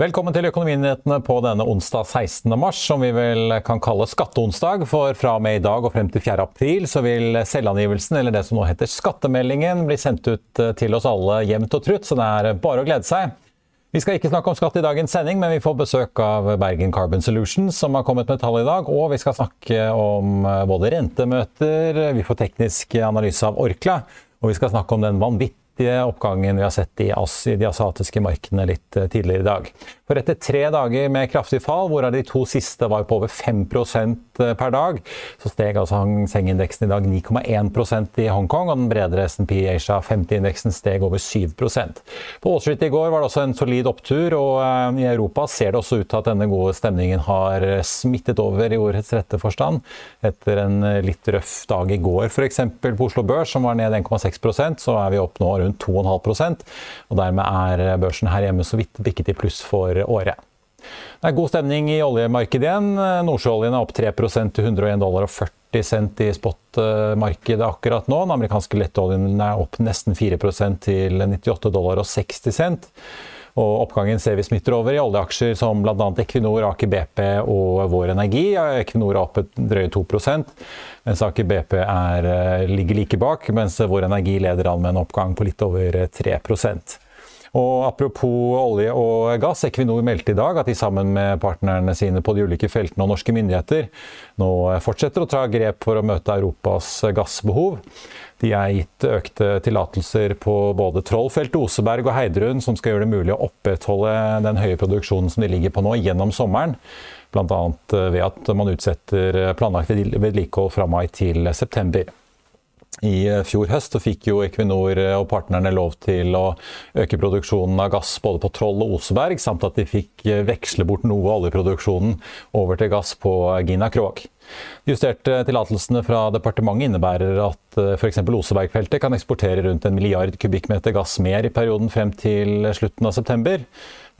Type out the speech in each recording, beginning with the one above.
Velkommen til Økonominyhetene på denne onsdag 16. mars, som vi vel kan kalle skatteonsdag. For fra og med i dag og frem til 4. april så vil selvangivelsen, eller det som nå heter skattemeldingen, bli sendt ut eh, til oss alle jevnt og trutt, så det er bare å glede seg. Vi skal ikke snakke om skatt i dagens sending, men vi får besøk av Bergen Carbon Solutions, som har kommet med tall i dag. Og vi skal snakke om eh, både rentemøter, vi får teknisk analyse av Orkla, og vi skal snakke om den vanvittige kraftige oppgangen vi har sett i de asiatiske markedene litt eh, tidligere i dag. For etter tre dager med kraftig fall, hvorav de to siste var på over 5 eh, per dag, så steg altså Hang Seng-indeksen i dag 9,1% i Hongkong, og den bredere SMP Asia 50-indeksen steg over 7% På Wall i går var det også en solid opptur, og eh, i Europa ser det også ut til at denne gode stemningen har smittet over i ordets rette forstand. Etter en litt røff dag i går, f.eks. på Oslo Børs, som var ned 1,6% så er vi opp nå rundt rundt 2,5 og Dermed er børsen her hjemme så vidt bikket i pluss for året. Det er god stemning i oljemarkedet igjen. Nordsjøoljen er opp 3 til 101 dollar og 40 cent i spotmarkedet akkurat nå. Den amerikanske lettoljen er opp nesten 4 til 98 dollar og 60 cent. Og oppgangen ser vi smitter over i oljeaksjer som bl.a. Equinor, Aker BP og Vår Energi. Equinor er opp et drøye 2% mens Aker BP er, eh, ligger like bak, mens Vår Energi leder an med en oppgang på litt over 3 og Apropos olje og gass. Equinor meldte i dag at de sammen med partnerne sine på de ulike feltene og norske myndigheter nå fortsetter å ta grep for å møte Europas gassbehov. De er gitt økte tillatelser på både Trollfeltet, Oseberg og Heidrun, som skal gjøre det mulig å opprettholde den høye produksjonen som de ligger på nå, gjennom sommeren. Bl.a. ved at man utsetter planlagt vedlikehold fra mai til september. I fjor høst fikk jo Equinor og partnerne lov til å øke produksjonen av gass både på Troll og Oseberg, samt at de fikk veksle bort noe av oljeproduksjonen over til gass på Gina Krog. De justerte tillatelsene fra departementet innebærer at eh, f.eks. Osebergfeltet kan eksportere rundt en milliard kubikkmeter gass mer i perioden frem til slutten av september,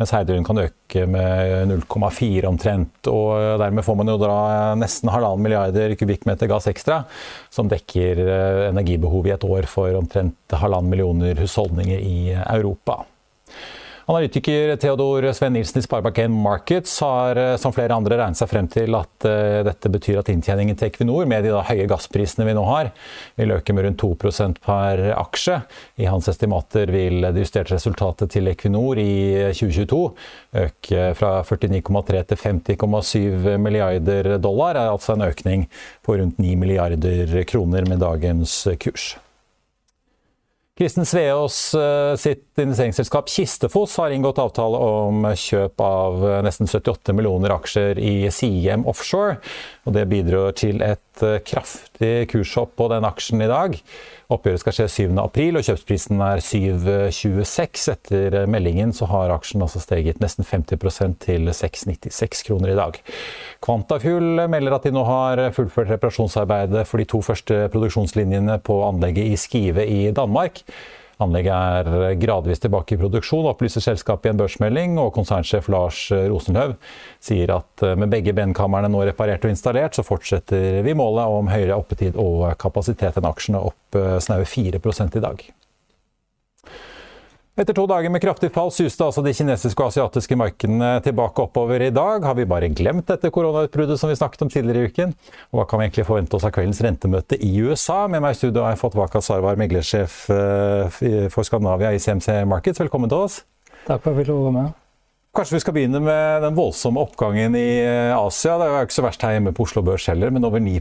mens Heidrun kan øke med 0,4 omtrent. og Dermed får man jo dra nesten halvannen milliarder kubikkmeter gass ekstra, som dekker eh, energibehovet i et år for omtrent halvannen millioner husholdninger i Europa. Analytiker Theodor Sven Nilsen i Sparebank1 Markets har eh, som flere andre regnet seg frem til at uh, dette betyr at inntjeningen til Equinor, med de høye gassprisene vi nå har, vil øke med rundt 2% per aksje. I hans estimater vil det justerte resultatet til Equinor i 2022 øke fra 49,3 til 50,7 milliarder dollar, altså en økning på rundt 9 milliarder kroner med dagens kurs. Kristen Sveås eh, sitt investeringsselskap Kistefos har inngått avtale om kjøp av eh, nesten 78 millioner aksjer i Siem Offshore. og Det bidrar til et eh, kraftig kurshopp på den aksjen i dag. Oppgjøret skal skje 7. april, og kjøpsprisen er 7,26. Etter meldingen så har aksjen altså steget nesten 50% til 6,96 kroner i dag. Quantafuel melder at de nå har fullført reparasjonsarbeidet for de to første produksjonslinjene på anlegget i Skive i Danmark. Anlegget er gradvis tilbake i produksjon, opplyser selskapet i en børsmelding. Og konsernsjef Lars Rosenhaug sier at eh, med begge benkamrene nå reparert og installert, så fortsetter vi målet om høyere oppetid og kapasitet enn aksjene opp eh, snaue 4 i dag. Etter to dager med kraftig fall suste altså de kinesiske og asiatiske markedene tilbake oppover i dag. Har vi bare glemt dette koronautbruddet som vi snakket om tidligere i uken? Og hva kan vi egentlig forvente oss av kveldens rentemøte i USA? Med meg i studio har jeg fått Waka Sarwar, meglersjef eh, for Skandinavia i CMC Markets. Velkommen til oss. Takk for at jeg fikk være med. Kanskje vi skal begynne med den voldsomme oppgangen i eh, Asia. Det er jo ikke så verst her hjemme på Oslo Børs heller, men over 9 i,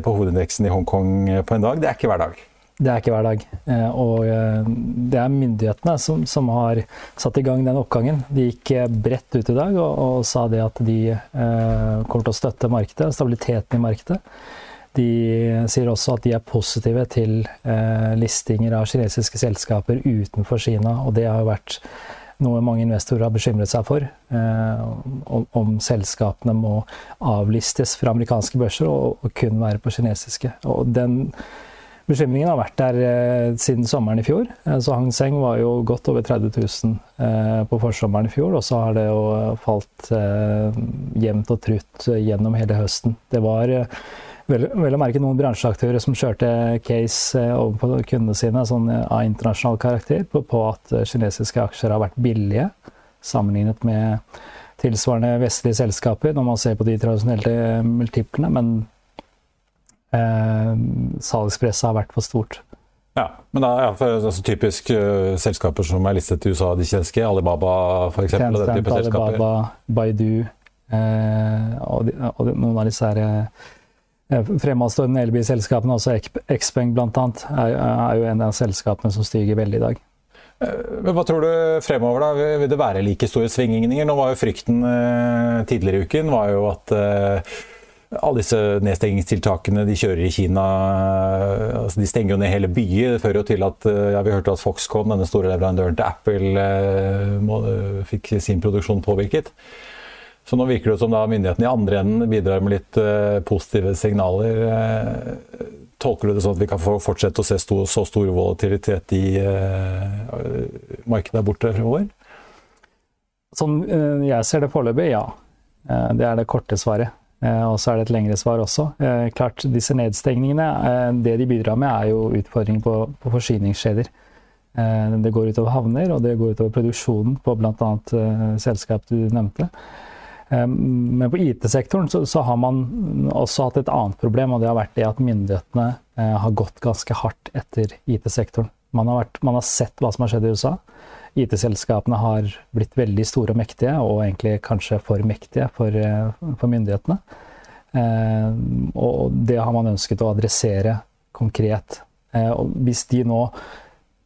på hovedindeksen i Hongkong på en dag. Det er ikke hver dag. Det er ikke hver dag. Eh, og eh, det er myndighetene som, som, har satt i gang den oppgangen. De gikk eh, bredt ut i dag og, og sa det at de eh, kommer til å støtte markedet, stabiliteten i markedet. De sier også at de er positive til eh, listinger av kinesiske selskaper utenfor Kina. Og det har jo vært noe mange investorer har bekymret seg for. Eh, om, om, selskapene må avlistes fra amerikanske børser og, og kun være på kinesiske. Og den Bekymringen har vært der eh, siden sommeren i fjor. Eh, så Hang Seng var jo godt over 30 000 eh, på forsommeren i fjor, og så har det jo falt jevnt og trutt gjennom hele høsten. Det var vel, vel å merke noen bransjeaktører som kjørte case eh, på kundene sine sånn, av internasjonal karakter på, på, at kinesiske aksjer har vært billige sammenlignet med tilsvarende vestlige selskaper, når man ser på de tradisjonelle multiplene. Men eh, salgspresset har vært for stort. Ja, men da, ja, for, altså, typisk uh, selskaper som er listet i USA, de kjenske, Alibaba f.eks. Alibaba, Baidu eh, og, de, og, noen av disse her, eh, fremadstående elbilselskapene, også Xpeng bl.a., er, er jo en av selskapene som stiger veldig i dag. Eh, men Hva tror du fremover? da? Vil det være like store svingninger? Nå var jo Frykten eh, tidligere i uken var jo at eh, alle disse nedstengingstiltakene de kjører i Kina altså De stenger jo ned hele byer. Det fører jo til at ja, Vi hørte at Foxconn, denne store leverandøren til Apple, må, fikk sin produksjon påvirket. Så nå virker det som da myndighetene i andre enden bidrar med litt uh, positive signaler. Uh, tolker du det sånn at vi kan fortsette å se stor, så stor volatilitet i uh, markedet der borte fremover? Sånn jeg ser det foreløpig, ja. det er det korte svaret. Eh, og så er det et lengre svar også. Eh, klart, disse nedstengningene, eh, det de bidrar med, er jo utfordring på, på forsyningskjeder. Det går utover havner, og det går utover produksjonen på bl.a. selskap du nevnte. Men på IT-sektoren så, så, har man også hatt et annet problem, og det har vært det at myndighetene har gått ganske hardt etter IT-sektoren. Man, man, har sett hva som har skjedd i USA. IT-selskapene har blitt veldig store og mektige, og egentlig kanskje for mektige for, eh, for myndighetene. Eh, og det har man ønsket å adressere konkret. Eh, og hvis de nå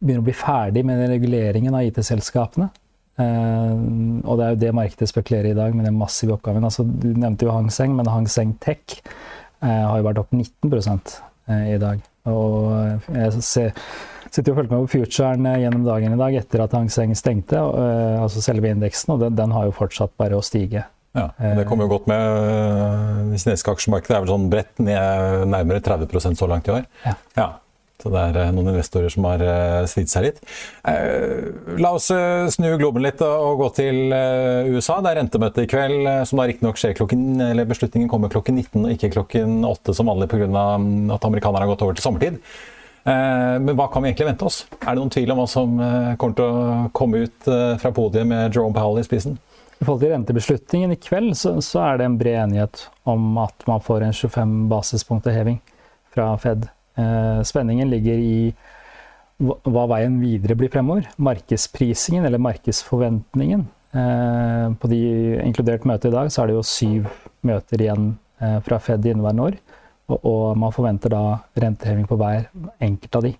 begynner å bli ferdig med reguleringen av IT-selskapene, og det er jo det markedet spekulerer i dag, med den massive oppgaven. Altså, du nevnte jo Hang Seng, men Hang Seng Tech har jo vært opp 19% i dag. Og jeg ser sitter og følger med på futuren eh, gjennom dagen i dag etter at Hang Seng stengte, uh, altså selve indeksen, og den, den, har jo fortsatt bare å stige. Ja, Det kommer jo godt med. Det kinesiske aksjemarkedet er vel sånn bredt ned nærmere 30% så langt i år. Ja. ja. Så det er noen investorer som har svidd seg litt. La oss snu globen litt og gå til USA. Det er rentemøte i kveld, som da riktignok skjer klokken eller beslutningen kommer klokken 19 og ikke klokken 8 som vanlig pga. at amerikanerne har gått over til sommertid. Eh, men hva kan vi egentlig vente oss? Er det noen tvil om hva som eh, kommer til å komme ut eh, fra podiet med Jerome Powell i spissen? I forhold til rentebeslutningen i kveld, så, så, er det en bred enighet om at man får en 25 basispunkter heving fra Fed. Spenningen ligger i hva veien videre blir fremover. Markedsprisingen, eller markedsforventningen. På de inkludert møtet i dag, så er det jo syv møter igjen fra Fed i inneværende år. Og, og man forventer da renteheving på hver enkelt av de.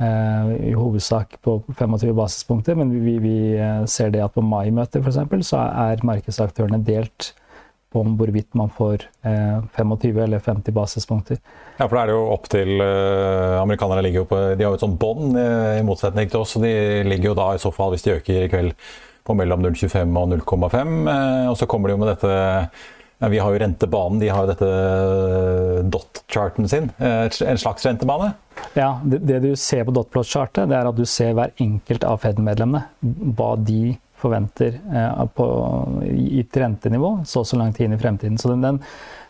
Uh, I hovedsak på 25 basispunkter, men vi, vi eh, ser det at på mai-møtet f.eks. så er markedsaktørene delt på om hvorvidt man får uh, eh, 25 eller 50 basispunkter. Ja, for da er det jo opp til Amerikanerne ligger jo på De har jo et sånt bånd, i motsetning til oss. så De ligger jo da i så fall, hvis de øker i kveld, på mellom 0,25 og 0,5. og så kommer de jo med dette vi har jo rentebanen, de har jo dette eh, dot-charten sin. Eh, en slags rentebane? Ja, det, du ser på dot-plot-chartet, det er at du ser hver enkelt av Fed-medlemmene. Hva de forventer eh, på gitt rentenivå så og så lang tid inn i fremtiden. Så den, den,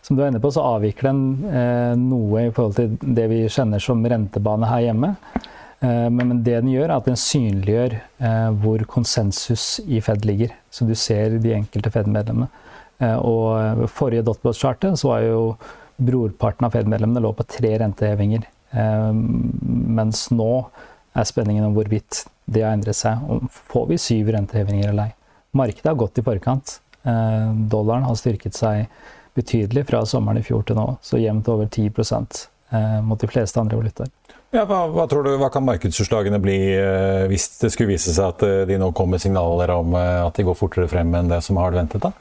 som du er inne på, så avvikler den eh, noe i forhold til det vi kjenner som rentebane her hjemme. Men, det den gjør, er at den synliggjør hvor konsensus i Fed ligger. Så du ser de enkelte Fed-medlemmene. Eh, og forrige dotplot-chartet så var jo brorparten av Fed-medlemmene lå på tre rentehevinger. Eh, mens nå er spenningen om hvorvidt det har endret seg. Får vi syv rentehevinger eller ei? Markedet har gått i forkant. Eh, dollaren har styrket seg betydelig fra sommeren i fjor til nå, så jevnt over 10% mot de fleste andre valutaer. Ja, hva, hva, tror du, hva kan markedsutslagene bli hvis det skulle vise seg at de nå kommer signaler om at de går fortere frem enn det som har ventet? da?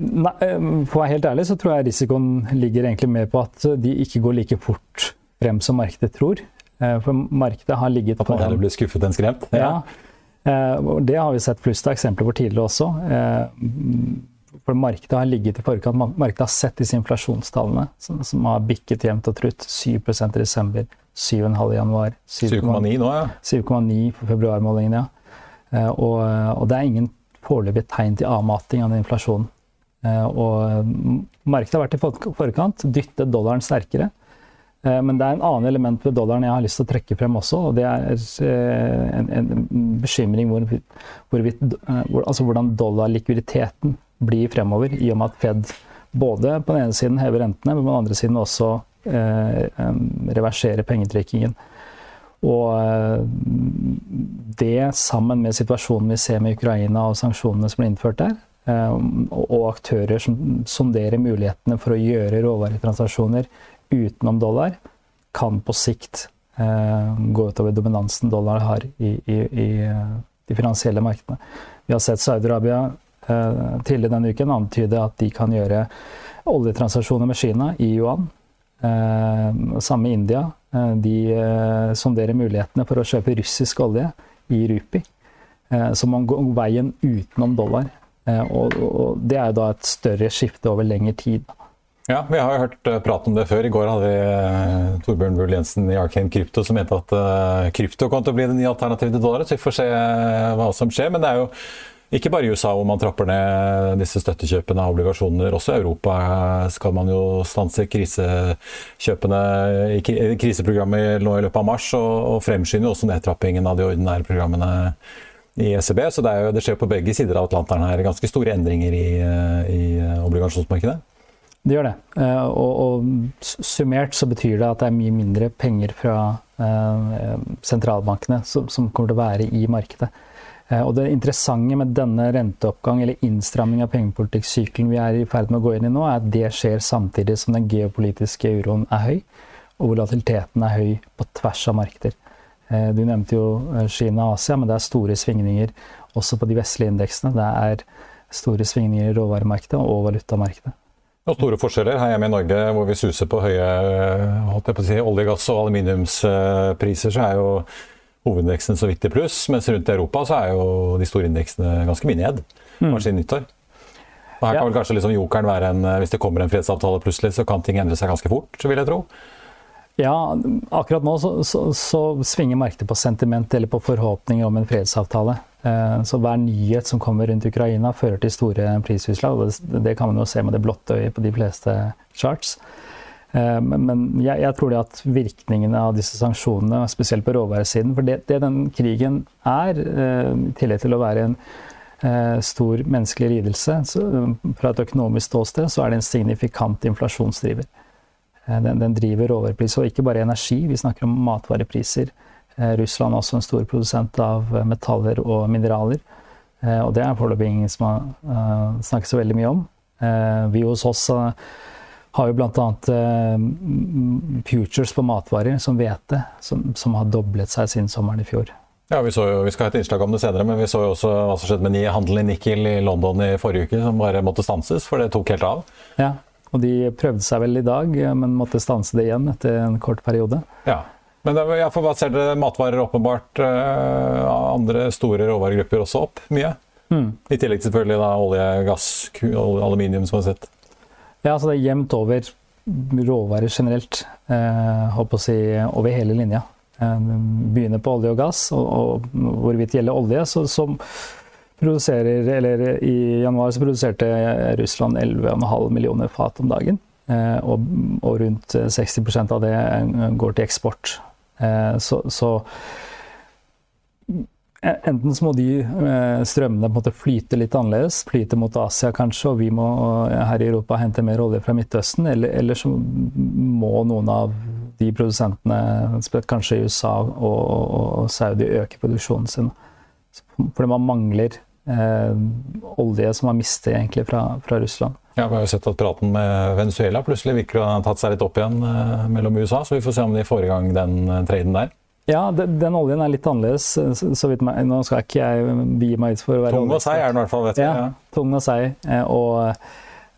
Nei, eh, for å være helt ærlig så tror jeg risikoen ligger egentlig mer på at de ikke går like fort frem som markedet tror. Eh, for markedet har ligget på At man heller blir skuffet enn skremt? Ja. ja. Eh, det har vi sett flust av eksempler på tidligere også. For markedet har ligget i forkant. Markedet har sett disse inflasjonstallene som har bikket jevnt og trutt. 7 i desember, 7,5 i januar. 7,9 nå, ja. 7,9 for februarmålingen, ja. Og, og det er ingen foreløpige tegn til avmating av den inflasjonen. Eh, og markedet har vært i forkant, dyttet dollaren sterkere. Men det er en annen element ved dollaren jeg har lyst til å trekke frem også. og Det er en, en bekymring hvor, hvor, altså hvordan dollarlikviditeten blir fremover, i og med at Fed både på den ene siden hever rentene, men på den andre siden også eh, reverserer pengetrekkingen. Og eh, det sammen med situasjonen vi ser med Ukraina og sanksjonene som ble innført der, eh, og aktører som sonderer mulighetene for å gjøre råvaretransaksjoner utenom dollar, kan på sikt eh, gå utover dominansen dollar har i, i, i de finansielle markedene. Vi har sett Saudi-Arabia tidligere denne uken antyde at de kan gjøre oljetransaksjoner med Kina i yuan. Samme India Eh, de eh, sonderer mulighetene for å kjøpe russisk olje i rupi. Eh, så man går veien utenom dollar. Og, det er jo da et større skifte over lengre tid. Ja, vi har jo hørt prat om det før. I går hadde vi Torbjørn Bull Jensen i Arcane Krypto som mente at krypto kom til å bli det nye alternativet til dollar. Så vi får se hva som skjer. Men det er jo ikke bare i USA hvor man trapper ned disse støttekjøpene av obligasjoner. Også i Europa skal man jo stanse krisekjøpene i kriseprogrammet nå i løpet av mars, og, fremskynde også nedtrappingen av de ordinære programmene i ECB. Så det, jo, det skjer på begge sider av Atlanteren her ganske store endringer i, i obligasjonsmarkedet. Det gjør det. Eh, og, og, summert så betyr det at det er mye mindre penger fra eh, sentralbankene som, som kommer til å være i markedet. Eh, og det interessante med denne renteoppgang, eller innstramming av pengepolitikksykelen vi er i ferd med å gå inn i nå, er at det skjer samtidig som den geopolitiske uroen er høy, og volatiliteten er høy på tvers av markeder. Eh, du nevnte jo eh, Kina og Asia, men det er store svingninger også på de vestlige indeksene. Det er store svingninger i råvaremarkedet og valutamarkedet. Og store forskjeller her hjemme i Norge, hvor vi suser på høye på si, olje, gass og aluminiumspriser, så er jo hovedindeksen så vidt i pluss, mens rundt i Europa så er jo de store indeksene ganske mye ned mm. siden nyttår. Og her kan vel kanskje liksom jokeren være en Hvis det kommer en fredsavtale plutselig, så kan ting endre seg ganske fort, vil jeg tro. Ja, akkurat nå så, så, så svinger markedet på sentiment eller på forhåpninger om en fredsavtale. Eh, så hver nyhet som kommer rundt Ukraina, fører til store prisutslag. Det, det kan man jo se med det blotte øyet på de fleste charts. Eh, men jeg, jeg, tror det at virkningene av disse sanksjonene, spesielt på råvaresiden For det, det den krigen er, eh, i tillegg til å være en stor menneskelig lidelse, fra et økonomisk ståsted, så er det en signifikant inflasjonsdriver. Den, den driver råvarepriser, og ikke bare energi, vi snakker om matvarepriser. Russland er også en stor produsent av metaller og mineraler. Og det er foreløpig ingen som har snakket så veldig mye om. Vi hos oss har jo bl.a. Futures på matvarer, som hvete, som, som, har doblet seg siden sommeren i fjor. Ja, vi, jo, vi, skal ha et innslag om det senere, men vi så jo også hva som skjedde med handelen i nikkel i London i forrige uke, som bare måtte stanses, for det tok helt av. Ja, og de prøvde seg vel i dag, men måtte stanse det igjen etter en kort periode. Ja, men iallfall ja, for ser dere? Matvarer åpenbart, uh, andre store råvaregrupper også opp mye? Mm. I tillegg til selvfølgelig da, olje, gass, aluminium som vi har sett. Ja, altså det er jevnt over råvarer generelt. Eh, håper å si over hele linja. Eh, begynner på olje og gass, og, og hvorvidt det gjelder olje, så, som produserer Eller i januar så produserte Russland 11,5 millioner fat om dagen. Eh, og, og, rundt 60% av det går til eksport. Eh, så, så Enten så må de eh, strømmene på en måte flyte litt annerledes, flyte mot Asia kanskje, og vi må her i Europa hente mer olje fra Midtøsten, eller, eller så må noen av de produsentene, kanskje i USA og, og, Saudi, øke produksjonen sin. Fordi man mangler eh, olje som var mistet egentlig fra, fra, Russland. Ja, Vi har jo sett at praten med Venezuela plutselig virker å ha tatt seg litt opp igjen eh, mellom USA, så vi får se om de får i gang den eh, traden der. Ja, den, den, oljen er litt annerledes. så vidt meg, Nå skal ikke jeg bi meg ut for å være Tung og seig er den i hvert fall, vet du. Ja, tung og seig. Eh, og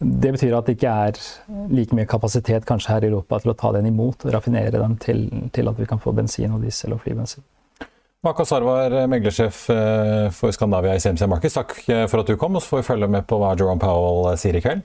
det betyr at det ikke er like mye kapasitet kanskje her i Europa til å ta den imot og raffinere den til, til at vi kan få bensin og diesel og flybensin. Maka Sarwar, meglersjef eh, for Skandavia i CMC Markets, takk eh, for at du kom. Og så får vi følge med på hva Jerome Powell sier i kveld.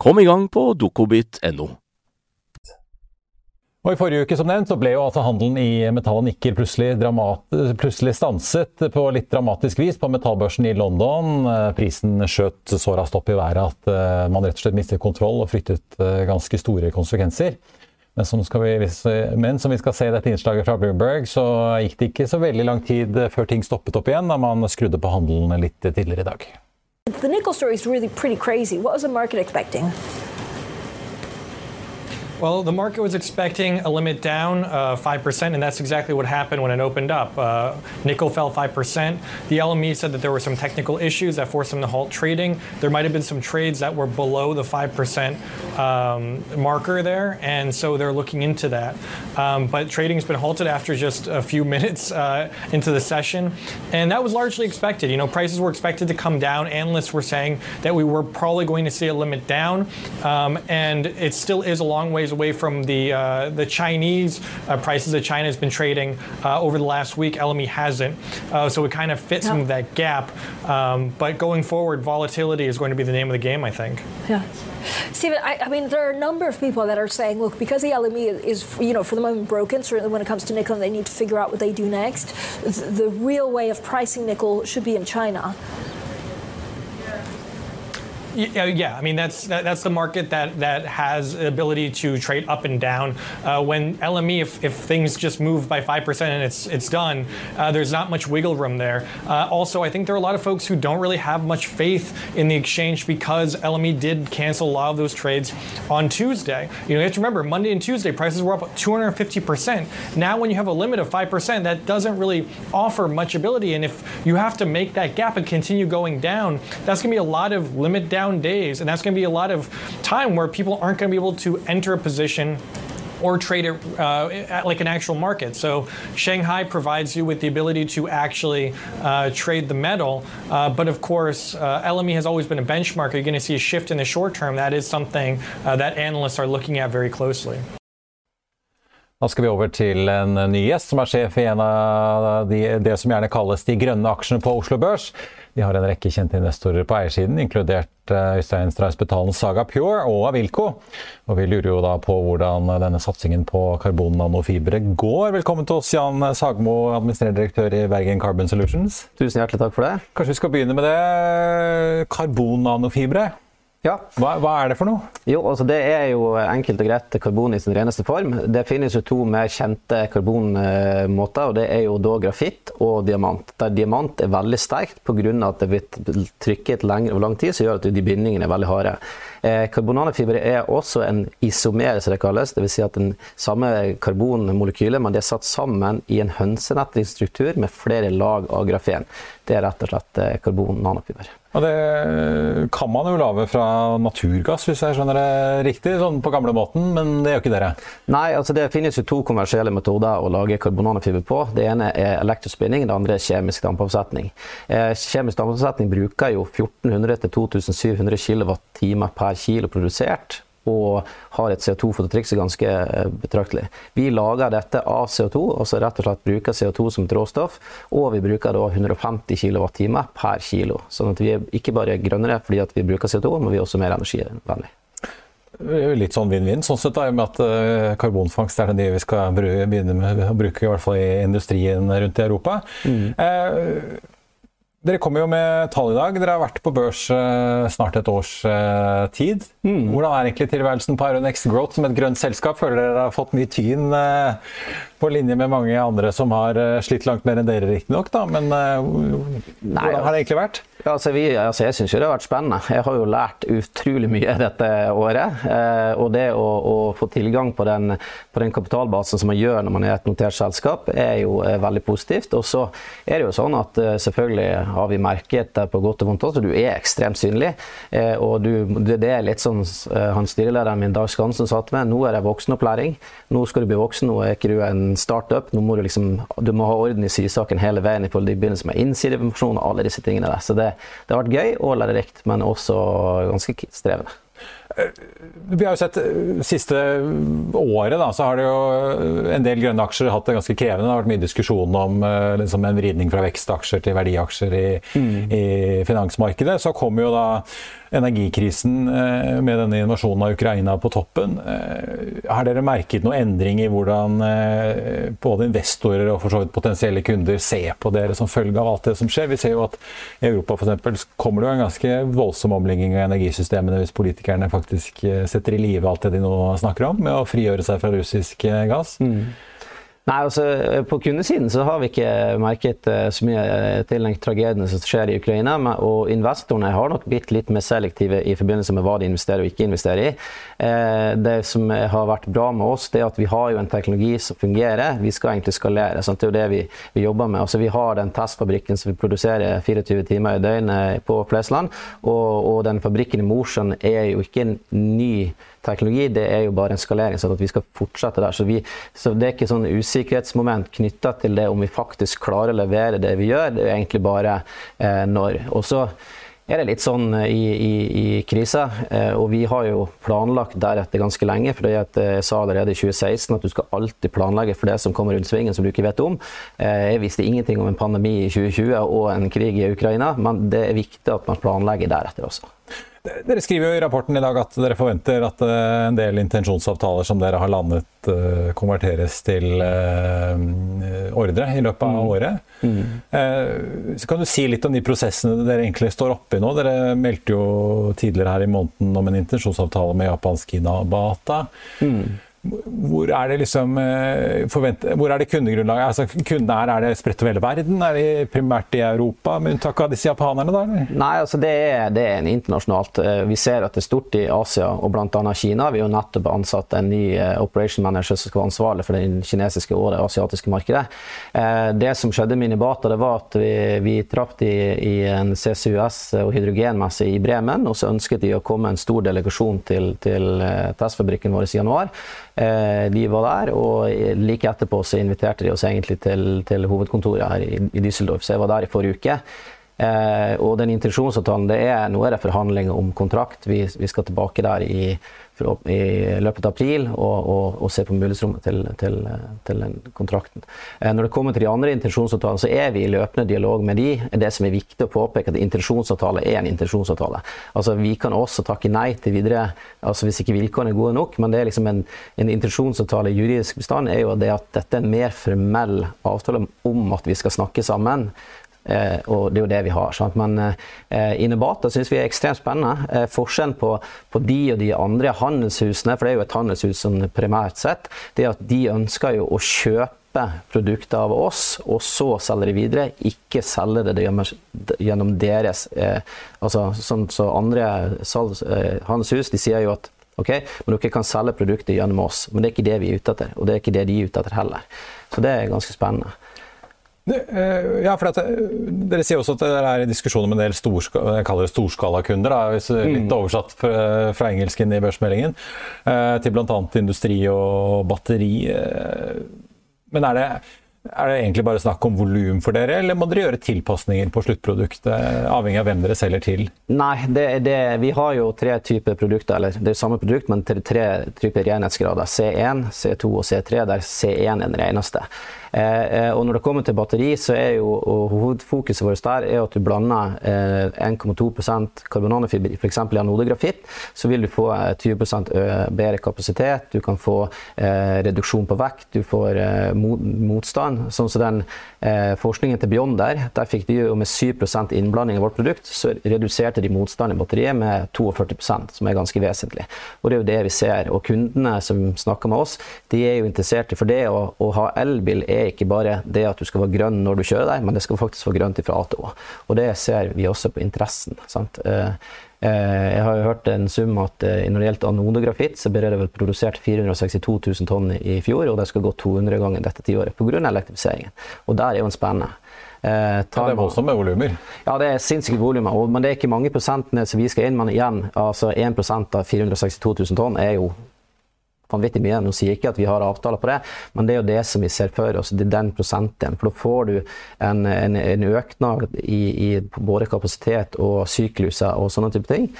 Kom i gang på dokobit.no. Og I forrige uke som nevnt, så ble jo altså handelen i metall og nikkel plutselig, plutselig, stanset på litt dramatisk vis på metallbørsen i London. Prisen skjøt så raskt opp i været at eh, man rett og slett mistet kontroll og fryktet eh, ganske store konsekvenser. Men som, vi, men som vi skal se i dette innslaget fra Bloomberg, så gikk det ikke så veldig lang tid før ting stoppet opp igjen da man skrudde på handelen litt tidligere i dag. The nickel story is really pretty crazy. What was the market expecting? Well, the market was expecting a limit down uh, 5%, and that's exactly what happened when it opened up. Uh, nickel fell 5%. The LME said that there were some technical issues that forced them to halt trading. There might have been some trades that were below the 5% um, marker there, and so they're looking into that. Um, but trading has been halted after just a few minutes uh, into the session, and that was largely expected. You know, prices were expected to come down. Analysts were saying that we were probably going to see a limit down, um, and it still is a long ways away from the uh, the Chinese uh, prices that China has been trading uh, over the last week. LME hasn't, uh, so it kind of fits no. in that gap. Um, but going forward, volatility is going to be the name of the game, I think. Yeah. Stephen, I, I, mean, there are a number of people that are saying, look, because the LME is, you know, for the moment broken, certainly when it comes to nickel, they need to figure out what they do next. The, the real way of pricing nickel should be in China. Yeah, yeah. I mean that's that, that's the market that that has ability to trade up and down. Uh, when LME, if, if things just move by five percent and it's it's done, uh, there's not much wiggle room there. Uh, also, I think there are a lot of folks who don't really have much faith in the exchange because LME did cancel a lot of those trades on Tuesday. You know, you have to remember Monday and Tuesday prices were up 250 percent. Now, when you have a limit of five percent, that doesn't really offer much ability. And if you have to make that gap and continue going down, that's going to be a lot of limit down down days, and that's going to be a lot of time where people aren't going to be able to enter a position or trade it uh, like an actual market. So Shanghai provides you with the ability to actually uh, trade the metal. Uh, but of course, uh, LME has always been a benchmark. You're going to see a shift in the short term. That is something uh, that analysts are looking at very closely. Da skal vi over til en ny gjest som er sjef i en av de, det som gjerne kalles de grønne aksjene på Oslo Børs. De har en rekke kjente investorer på eiersiden, inkludert eh, Øystein Strauss Betalen Saga Pure og Avilco. Og vi lurer jo da på hvordan denne satsingen på karbonnanofibre går. Velkommen til oss, Jan Sagmo, administrerende direktør i Bergen Carbon Solutions. Tusen hjertelig takk for det. Kanskje vi skal begynne med det. Karbonnanofibre. Ja. Hva, hva, er det for noe? Jo, altså Det er jo enkelt og greit karbon i sin reneste form. Det finnes jo to mer kjente karbonmåter, og det er jo da grafitt og diamant. Der diamant er veldig sterkt pga. at det blir trykket over lang tid, som gjør at de bindingene er veldig harde. Eh, er også en isomer, som det kalles. Dvs. Si at den samme karbonmolekylet, men det er satt sammen i en hønsenettingsstruktur med flere lag av grafen. Det er rett og slett eh, karbonnanofiber. Og det kan man jo lage fra naturgass, hvis jeg skjønner det riktig, sånn på gamlemåten, men det gjør ikke dere? Nei, altså det finnes jo to kommersielle metoder å lage karbonanofiber på. Det ene er elektrospinning, det andre er kjemisk dampavsetning. Eh, kjemisk dampavsetning bruker jo 1400-2700 kWt per kilo produsert og har et CO2-fototrykk som er ganske eh, betraktelig. Vi lager dette av CO2, altså rett og slett bruker CO2 som et råstoff, og vi bruker da 150 kWt per kilo. Sånn at vi er ikke bare grønnere fordi at vi bruker CO2, men vi er også mer energivennlig. Litt sånn vinn-vinn, sånn sett da, med at uh, karbonfangst er det vi skal begynne med å bruke, i hvert fall i industrien rundt i Europa. Mm. Uh, dere kommer jo med tall i dag. Dere har vært på børs eh, snart et års eh, tid. Mm. Hvordan er egentlig tilværelsen på Aeronex Growth som et grønt selskap? Føler dere har fått mye tyn eh, på linje med mange andre som har slitt langt mer enn dere, riktignok, men Nei, hvordan har det egentlig vært? Ja, altså, vi, altså jeg syns det har vært spennende. Jeg har jo lært utrolig mye dette året. Eh, og det å, å, få tilgang på den, på den, kapitalbasen som man gjør når man er et notert selskap, er jo eh, veldig positivt. Og så er det jo sånn at eh, selvfølgelig har vi merket på godt og vondt også, du er ekstremt synlig. Eh, og du, det, er litt sånn eh, han styrelederen min Dag Skansen satt med. Nå er det voksenopplæring. Nå skal du bli voksen, nå er ikke du en startup. Nå må du liksom du må ha orden i sysaken hele veien i til begynnelsen med innsideinformasjon og alle disse tingene der. Så det det har vært gøy og lærerikt, men også ganske strevende. Vi har jo sett eh, Siste året da, så har det jo en del grønne aksjer hatt det ganske krevende. Det har vært mye diskusjon om eh, liksom en vridning fra vekstaksjer til verdiaksjer i, mm. i finansmarkedet. Så kommer jo da energikrisen eh, med denne invasjonen av Ukraina på toppen. Eh, har dere merket noen endring i hvordan eh, både investorer og for så vidt potensielle kunder ser på dere som følge av alt det som skjer? Vi ser jo at i Europa eksempel, kommer det jo en ganske voldsom omlegging av energisystemene hvis politikerne faktisk setter i live alt det de nå snakker om, med å frigjøre seg fra russisk gass. Mm. Nei, altså På kundesiden så har vi ikke merket uh, så mye eh, til den tragedien som skjer i Ukraina. Og investorene har nok blitt litt mer selektive i forbindelse med hva de investerer og ikke investerer i. Uh, det som har vært bra med oss, det er at vi har jo en teknologi som fungerer. Vi skal egentlig skalere. Sant? Det er jo det vi, vi, jobber med. Altså Vi har den testfabrikken som vi produserer 24 timer i døgnet på Flesland. Og, og den fabrikken i Mosjøen er jo ikke en ny teknologi, det er jo bare en skalering, sånn at vi skal fortsette der. Så, vi, så det er ikke sånn usikkerhetsmoment knytta til det om vi faktisk klarer å levere det vi gjør, det er egentlig bare eh, når. Og så er det litt sånn eh, i, i, i krisa, eh, og vi har jo planlagt deretter ganske lenge. for Jeg sa allerede i 2016 at du skal alltid planlegge for det som kommer rundt svingen som du ikke vet om. Eh, jeg visste ingenting om en pandemi i 2020 og en krig i Ukraina, men det er viktig at man planlegger deretter også. Dere skriver jo i rapporten i dag at dere forventer at eh, en del intensjonsavtaler som dere har landet, eh, konverteres til eh, ordre i løpet av mm. året. Mm. Så kan du si litt om de prosessene dere egentlig står oppe i nå? Dere meldte jo tidligere her i måneden om en intensjonsavtale med japansk Inabata. Mm. Hvor er det liksom eh, hvor er det kundegrunnlaget? Altså, kundene her, Er det spredt over hele verden? Er de primært i Europa, med unntak av disse japanerne? da? Nei, altså det er, det er internasjonalt. Eh, vi ser at det er stort i Asia og bl.a. Kina. Vi har nettopp ansatt en ny eh, operation manager som skal være ansvarlig for det kinesiske og det asiatiske markedet. Det som skjedde med Inibata, det var at vi, vi traff i, i en CCUS- og hydrogenmesse i Bremen, og så ønsket de å komme en stor delegasjon til, til testfabrikken vår i januar. Eh, de var der, og like etterpå så inviterte de oss egentlig til, til hovedkontoret her i, i Düsseldorf, så jeg var der i forrige uke. Eh, og den intensjonsavtalen, det er, nå er det forhandlinger om kontrakt. Vi, vi skal tilbake der i i løpet av april og, og, og se på mulighetsrommet til, til, til, den kontrakten. Eh, når det kommer til de andre intensjonsavtalene, så er vi i løpende dialog med de. Det som er viktig å påpeke, at intensjonsavtale er en intensjonsavtale. Altså, vi kan også takke nei til videre altså hvis ikke vilkårene er gode nok, men det er liksom en, en intensjonsavtale i juridisk bestand er jo det at dette er en mer formell avtale om at vi skal snakke sammen. Eh, og det er jo det vi har. Sant? Men eh, Inebata syns vi er ekstremt spennende. Eh, forskjellen på, på, de og de andre handelshusene, for det er jo et handelshus sånn primært sett, det er at de ønsker jo å kjøpe produkter av oss, og så selge de videre. Ikke selge det gjennom deres eh, altså sånn så Andre salgs, eh, handelshus de sier jo at ok, men dere kan selge produkter gjennom oss, men det er ikke det vi er ute etter. Og det er ikke det de er ute etter heller. Så det er ganske spennende. Eh, ja, for at, eh, Dere sier også at det er diskusjoner med en del storskalakunder. Litt mm. oversatt fra, fra engelsken i børsmeldingen. Eh, til bl.a. industri og batteri. Men er det Er det egentlig bare snakk om volum for dere, eller må dere gjøre tilpasninger på sluttproduktet, avhengig av hvem dere selger til? Nei, det, det, vi har jo tre typer produkter, eller det er samme produkt, men tre, tre typer renhetsgrader. C1, C2 og C3, der C1 er den reneste. Eh, eh, og når det kommer til batteri, så er jo hovedfokuset vårt der er at du blander eh, 1,2% karbonanofiber, f.eks. i anodegrafitt, så vil du få 20 bedre kapasitet, du kan få reduksjon på vekt, du får motstand. Sånn som den forskningen til Beyond der, der fikk de jo med 7 innblanding av vårt produkt, så reduserte de motstand i batteriet med 42% som er ganske vesentlig. Og det er jo det vi ser. Og kundene som snakker med oss, de er jo interessert i for det å, å ha elbil er er ikke bare det at du skal være grønn når du kjører der, men det skal faktisk være grønt fra A til Å. Og det ser vi også på interessen. Sant? Eh, eh, jeg har jo hørt en sum at eh, når det gjelder anodegrafitt, så ble det vel produsert 462 000 tonn i fjor, og det skal gå 200 ganger dette tiåret pga. elektrifiseringen. Og der er jo en spennende. Eh, ja, det er voldsomme volumer? Ja, det er sinnssyke volumer. Men det er ikke mange prosentene som vi skal inn. Men igjen, altså 1 av 462 000 tonn er jo vanvittig mye. Nå sier jeg ikke at vi har avtaler på det, men det er jo det som vi ser for oss. Det er den prosenten. For da får du en, en, en økning i, i, både kapasitet og sykluser og sånne type ting.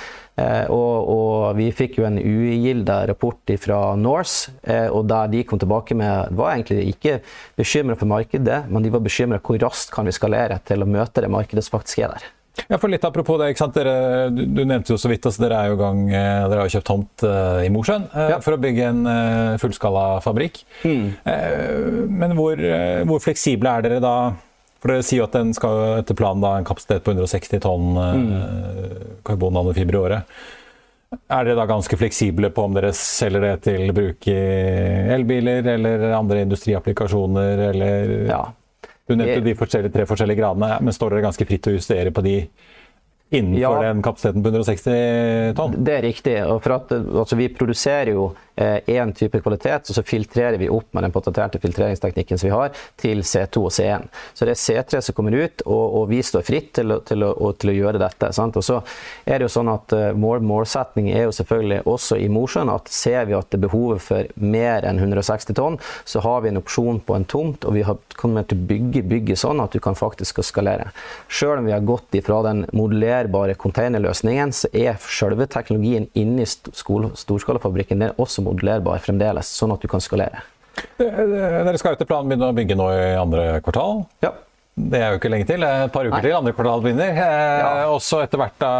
Eh, og, og, vi fikk jo en ugilda rapport fra Norse, eh, og der de kom tilbake med var egentlig ikke bekymra for markedet, men de var bekymra hvor raskt kan vi skalere til å møte det markedet som faktisk er der. Ja, for litt Apropos det, dere, du, du, nevnte jo så vidt altså dere er jo gang, eh, dere har jo kjøpt tomt uh, i Mosjøen uh, ja. for å bygge en uh, fullskalafabrikk. Mm. men hvor, hvor, fleksible er dere da? For Dere sier jo at den skal etter planen da en kapasitet på 160 tonn mm. karbonnanofiber i året. Er dere da ganske fleksible på om dere selger det til bruk i elbiler eller andre industriapplikasjoner? Eller ja, du nevnte de forskjellige, tre forskjellige gradene, men står dere ganske fritt til å justere på de innenfor ja, den kapasiteten på 160 tonn? Det er riktig. og for at, altså, Vi produserer jo én eh, type kvalitet, og så filtrerer vi opp med den patenterte filtreringsteknikken som vi har, til C2 og C1. Så det er C3 som kommer ut, og, og vi står fritt til, til, å, til å, gjøre dette. Sant? Og så er det jo sånn at uh, Målsetning er jo selvfølgelig også i Mosjøen at ser vi at det er behovet for mer enn 160 tonn, så har vi en opsjon på en tomt, og vi har kommet til å bygge bygget sånn at du kan faktisk skalere. Selv om vi har gått ifra den modellerbare containerløsningen, så er selve teknologien inni storskalafabrikken også modellerbar fremdeles, sånn at du kan skalere. Dere skal etter planen begynne å bygge nå i andre kvartal? Ja. Det er jo ikke lenge til. Et par uker Nei. til andre kvartal begynner. Eh, ja. Også etter hvert da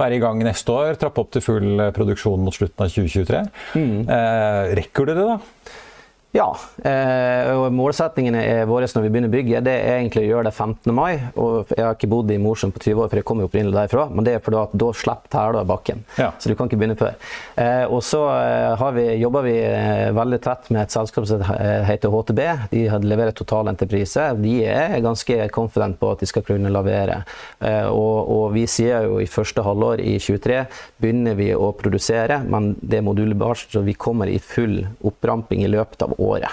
være i gang neste år. Trappe opp til full produksjon mot slutten av 2023. Mm. Eh, rekker du det, da? Ja. Eh, og målsettingene våre når vi begynner å bygge, det er egentlig å gjøre det 15. mai. og Jeg har ikke bodd i Mosjøen på 20 år, for jeg kommer opprinnelig derfra. Men det er fordi at da slipper tæla bakken. Ja. Så du kan ikke begynne før. Eh, og så eh, har vi, jobber vi veldig tett med et selskap som heter HTB. De leverer totalentreprise. De er ganske confident på at de skal kunne levere. Og, og, vi sier jo i første halvår i 2023 begynner vi å produsere, men det er modulbart, så vi kommer i full oppramping i løpet av året. Eh,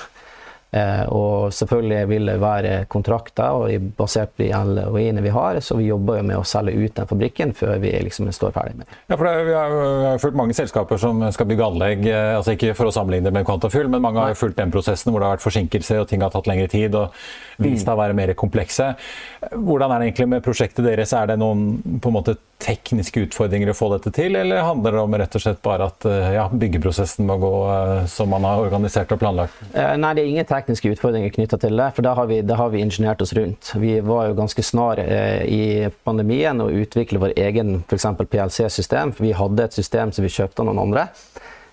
og selvfølgelig vil det være kontrakter og basert på de LOI-ene vi har, så vi jobber jo med å selge ut den fabrikken før vi liksom står ferdig med det. Ja, for det, Vi har jo fulgt mange selskaper som skal bygge anlegg, eh, altså ikke for å sammenligne med Quantafuel, men mange har fulgt den prosessen hvor det har vært forsinkelser og ting har tatt lengre tid og vist seg å være mer komplekse. Hvordan er det egentlig med prosjektet deres? Er det noen på en måte tekniske utfordringer å få dette til, eller handler det om rett og slett bare at eh, ja, byggeprosessen må gå som man har organisert og planlagt? Nei, det er ingen tekniske utfordringer knytta til det, for det har, vi, har vi ingeniert oss rundt. Vi var jo ganske snar eh, i pandemien å utvikle vår egen PLC-system. for Vi hadde et system som vi kjøpte av noen andre.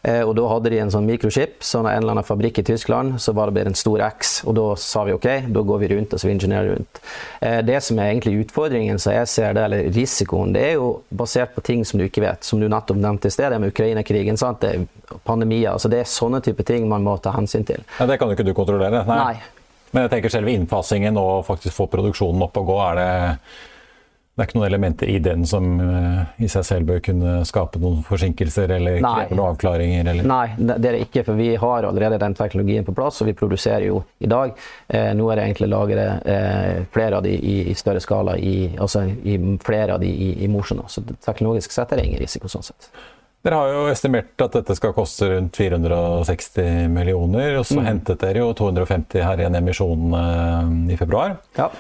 Eh, og da hadde de en sånn mikrochip, så en eller annen fabrikk i Tyskland, så var det bare en stor X. Og da sa vi OK, da går vi rundt og så vi ingeniører rundt. Eh, det som er egentlig utfordringen, så jeg ser det, eller risikoen, det er jo basert på ting som du ikke vet. Som du nettopp nevnte i sted, med Ukraina-krigen. Det er pandemier. altså Det er sånne type ting man må ta hensyn til. Ja, det kan jo ikke du kontrollere? Nei. Nei. Men jeg tenker selve innfasingen og faktisk få produksjonen opp og gå, er det det er ikke noen elementer i den som uh, i seg selv bør kunne skape noen forsinkelser eller Nei. noen avklaringer? Eller? Nei, det er det ikke, for vi har allerede den teknologien på plass, og vi produserer jo i dag. Eh, nå er det egentlig lagret eh, flere av de i, i større skala, i, altså i flere av de i, i Mosjøen. Så teknologisk sett er det ingen risiko sånn sett. Dere har jo estimert at dette skal koste rundt 460 millioner, og så Mm. hentet dere jo 250 her i en emisjon eh, i februar. Ja.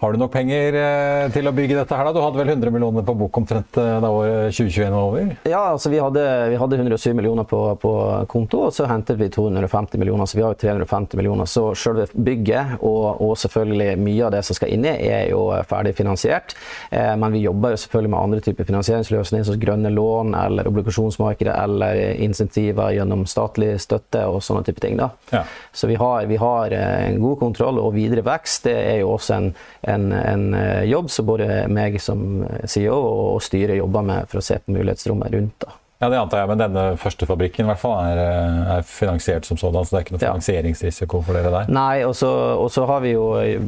Har du nok penger eh, til å bygge dette her da? Du hadde vel 100 millioner på bok omtrent eh, da året 2021 var over? Ja, altså vi hadde, vi hadde 107 millioner på, på konto, og så hentet vi 250 millioner, så vi har jo 350 millioner. Så selve bygget og, og selvfølgelig mye av det som skal inni, er jo ferdig finansiert. Eh, men vi jobber jo selvfølgelig med andre typer finansieringsløsninger, som grønne lån eller obligasjonsmarkedet eller insentiver gjennom statlig støtte og sånne type ting. da. Ja. Så vi har, vi har eh, en god kontroll, og videre vekst det er jo også en, en, en eh, jobb som både meg som CEO og styret jobber med for å se på mulighetsrommet rundt. da. Ja, det antar jeg, men denne første fabrikken i hvert fall er, eh, er finansiert som sådan, så det er ikke noe finansieringsrisiko for dere der? Nei, og så og så har vi jo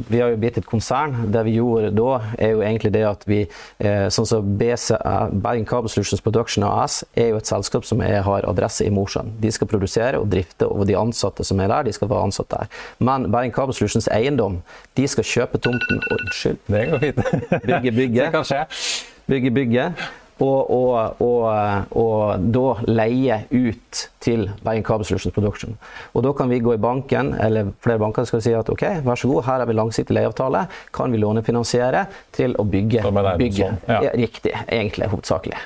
vi har jo blitt et konsern. Det vi gjorde da, er jo egentlig det at vi eh, Sånn som BCA, Bergen Cable Solutions Production AS er jo et selskap som er, har adresse i Mosjøen. De skal produsere og drifte, og de ansatte som er der, de skal være ansatt der. Men Bergen Cable Solutions eiendom, de skal kjøpe tomten Unnskyld. Det går fint. Bygge Det kan skje. bygge bygget. Og, og, og, og da leie ut til Bergen Carbon Solutions Production. Og da kan vi gå i banken, eller flere banker skal si at ok, vær så god, her har vi langsiktig leieavtale. Kan vi lånefinansiere til å bygge bygget? ja. Ja, riktig, egentlig hovedsakelig.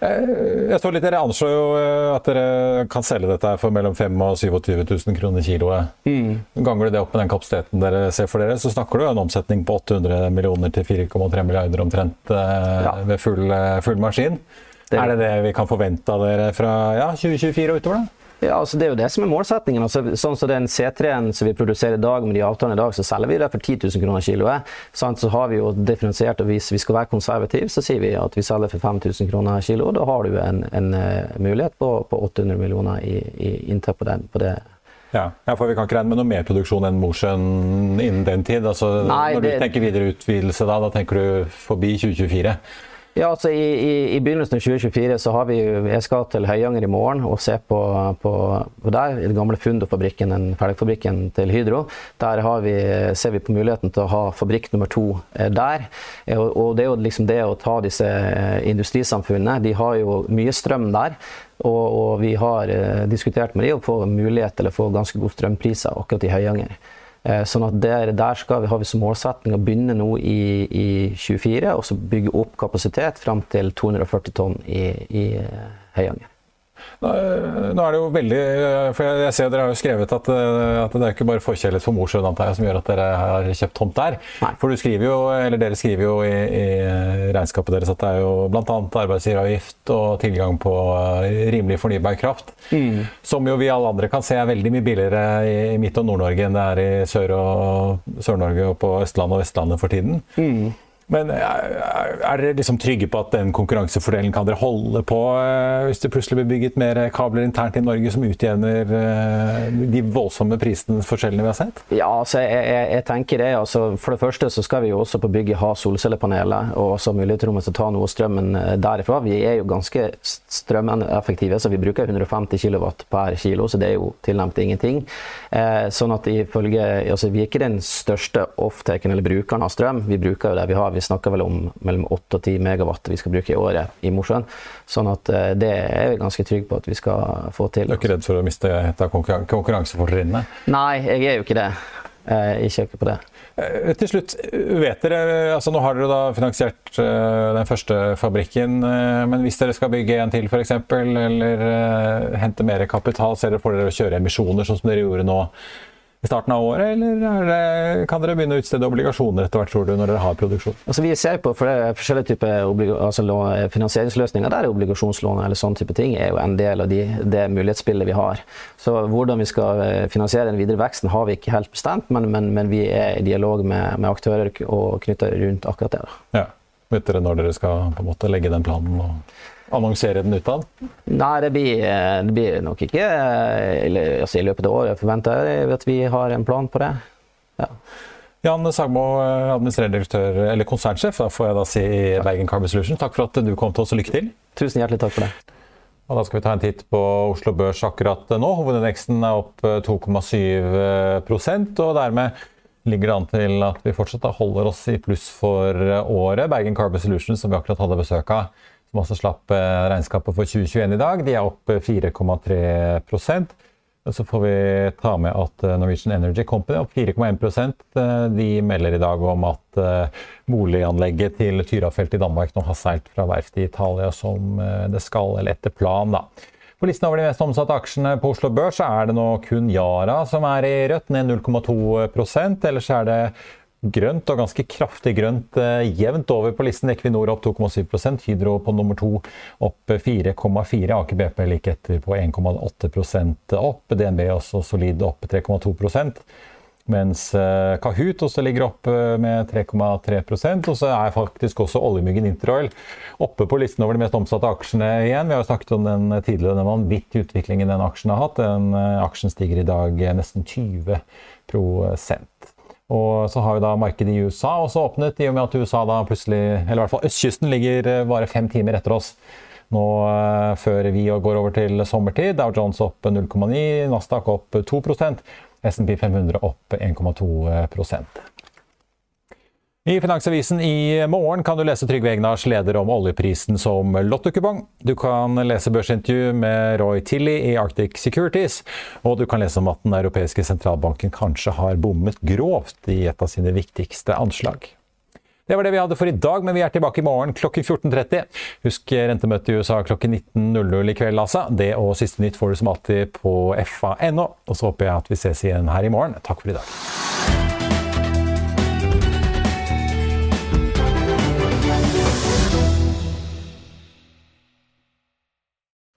Jeg så litt, Dere anslår jo eh, at dere kan selge dette for mellom 5 og 27 000 kroner kiloet. Mm. Ganger du det opp med den kapasiteten dere ser for dere, så snakker du en omsetning på 800 millioner til 4,3 milliarder omtrent eh, Ja. ved full, eh, full maskin. Det- Er det det vi kan forvente av dere fra ja, 2024 og utover? da? Ja, altså Det er jo det som er målsettingen. Altså, sånn som den C3-en som vi produserer i dag, med de avtalene i dag, så selger vi det for 10 000 kroner kiloet. Sant? Så har vi jo differensiert, og hvis vi skal være konservative, så sier vi at vi selger for 5000 kroner kiloet. Da har du en, en eh, mulighet på, på 800 millioner i, i inntekt på, den, på det. Ja. ja, for Vi kan ikke regne med noe mer produksjon enn Mosjøen innen den tid. Altså, Nei, når du det- tenker videre utvidelse da, da tenker du forbi 2024? Ja, altså i, i, I begynnelsen av 2024 så har vi Jeg skal til Høyanger i morgen og se på, på, på der, i den gamle Fundo-fabrikken, den ferdigfabrikken til Hydro. Der vi, ser vi på muligheten til å ha fabrikk nummer to eh, der. Eh, Og, og det er jo liksom det å ta disse eh, industrisamfunnene. De har jo mye strøm der. Og, og vi har diskutert med dem å få mulighet til å få ganske gode strømpriser akkurat i Høyanger. Eh, Sånn at der, der vi, har vi som målsetting å begynne nå i, i 24 og så bygge opp kapasitet fram til 240 tonn i, i eh, Høyanger. Nå, nå er det jo veldig For jeg, jeg ser dere har jo skrevet at, eh, at det er ikke bare forkjærlighet for Mosjøen antar jeg, som gjør at dere har kjøpt tomt der. Nei. For du skriver jo, eller dere skriver jo i, i regnskapet deres at det er jo bl.a. arbeidsgiveravgift og tilgang på eh, rimelig fornybar kraft. Som jo vi alle andre kan se er veldig mye billigere i, i Midt- og Nord-Norge enn det er i Sør- og Sør-Norge og på Østlandet og Vestlandet for tiden. Men er er dere liksom trygge på at den konkurransefordelen kan dere holde på eh, hvis det plutselig blir bygget mer kabler internt i Norge som utjevner eh, de voldsomme prisforskjellene vi har sett? Ja, altså jeg, jeg, jeg tenker det. Altså, for det første så skal vi jo også på bygget ha solcellepaneler og også mulighetsrommet til å ta noe av strømmen eh, derifra. Vi er jo ganske strømeffektive, så vi bruker 150 kW per kilo, så det er jo tilnærmet ingenting. Eh, sånn at ifølge, altså Vi er ikke den største off-taken eller brukeren av strøm. Vi bruker jo det vi har. Vi snakker vel om mellom 8 og 10 megawatt vi skal bruke i året i Mosjøen. Sånn at eh, det er vi ganske trygge på at vi skal få til. Du er ikke redd for å miste et av konkurran- konkurransefortrinnene? Nei, jeg er jo ikke det. Jeg ikke ikke på det. Eh, Til slutt, vet dere, altså Nå har dere da finansiert eh, den første fabrikken, eh, men hvis dere skal bygge en til f.eks., eller eh, hente mer kapital, ser dere for dere å kjøre emisjoner sånn som dere gjorde nå i starten av året, eller er det, kan dere begynne å utstede obligasjoner etter hvert, tror du, når dere har produksjon? Altså, vi ser på forskjellige typer altså, finansieringsløsninger. Der er obligasjonslån eller sånne type ting er jo en del av de, det mulighetsbildet vi har. Så hvordan vi skal eh, finansiere den videre veksten har vi ikke helt bestemt, men, men, men vi er i dialog med, med aktører og knytta rundt akkurat det. da. Ja. Vet dere når dere skal på en måte legge den planen og annonsere den utad? Nei, det blir, eh, det blir nok ikke eller, i altså, i løpet av året. Jeg forventer jeg at vi har en plan på det. Ja. Jan Sagmo, eh, administrerende direktør, eller konsernsjef, da får jeg da si i Bergen Carbon Solution, Takk for at du kom til oss, og lykke til. Tusen hjertelig takk for det. Og da skal vi ta en titt på Oslo Børs akkurat nå. Hovedindeksen er opp eh, 2,7% og dermed ligger det an til at vi fortsatt holder oss i pluss for eh, året. Bergen Carbon Solution, som vi akkurat hadde besøk av, som også slapp regnskapet for 2021 i dag. De er opp 4,3% så får vi ta med at Norwegian Energy Company opp 4,1% De melder i dag om at boliganlegget til Tyrafeltet i Danmark nå har seilt fra verftet i Italia som det skal, eller etter plan. da. På listen over de mest omsatte aksjene på Oslo Børs er det nå kun Yara som er i rødt, ned 0,2% Ellers er det grønt, og ganske kraftig grønt eh, jevnt over på listen. Equinor opp 2,7% Hydro på nummer to opp 4,4 Aker BP like etter på 1,8% opp. DNB også solid opp 3,2 mens eh, Kahoot også ligger oppe med 3,3% Og så er faktisk også oljemyggen Interoil oppe på listen over de mest omsatte aksjene igjen. Vi har jo snakket om den tidligere, den vanvittige utviklingen den aksjen har hatt. Den eh, aksjen stiger i dag nesten 20 og så har vi da markedet i USA også åpnet, i og med at USA da plutselig, eller i hvert fall østkysten, ligger eh, bare fem timer etter oss nå før vi går over til sommertid. Dow Jones opp 0,9, Nasdaq opp 2% SMP 500 opp 1,2 i Finansavisen i morgen kan du lese Trygve Egnars leder om oljeprisen som lottokupong. Du kan lese børsintervju med Roy Tilly i Arctic Securities, og du kan lese om at den europeiske sentralbanken kanskje har bommet grovt i et av sine viktigste anslag. Det var det vi hadde for i dag, men vi er tilbake i morgen klokken 14.30. Husk rentemøtet i USA klokken 19.00 i kveld, altså. Det og siste nytt får du som alltid på fa.no. Og så håper jeg at vi ses igjen her i morgen. Takk for i dag.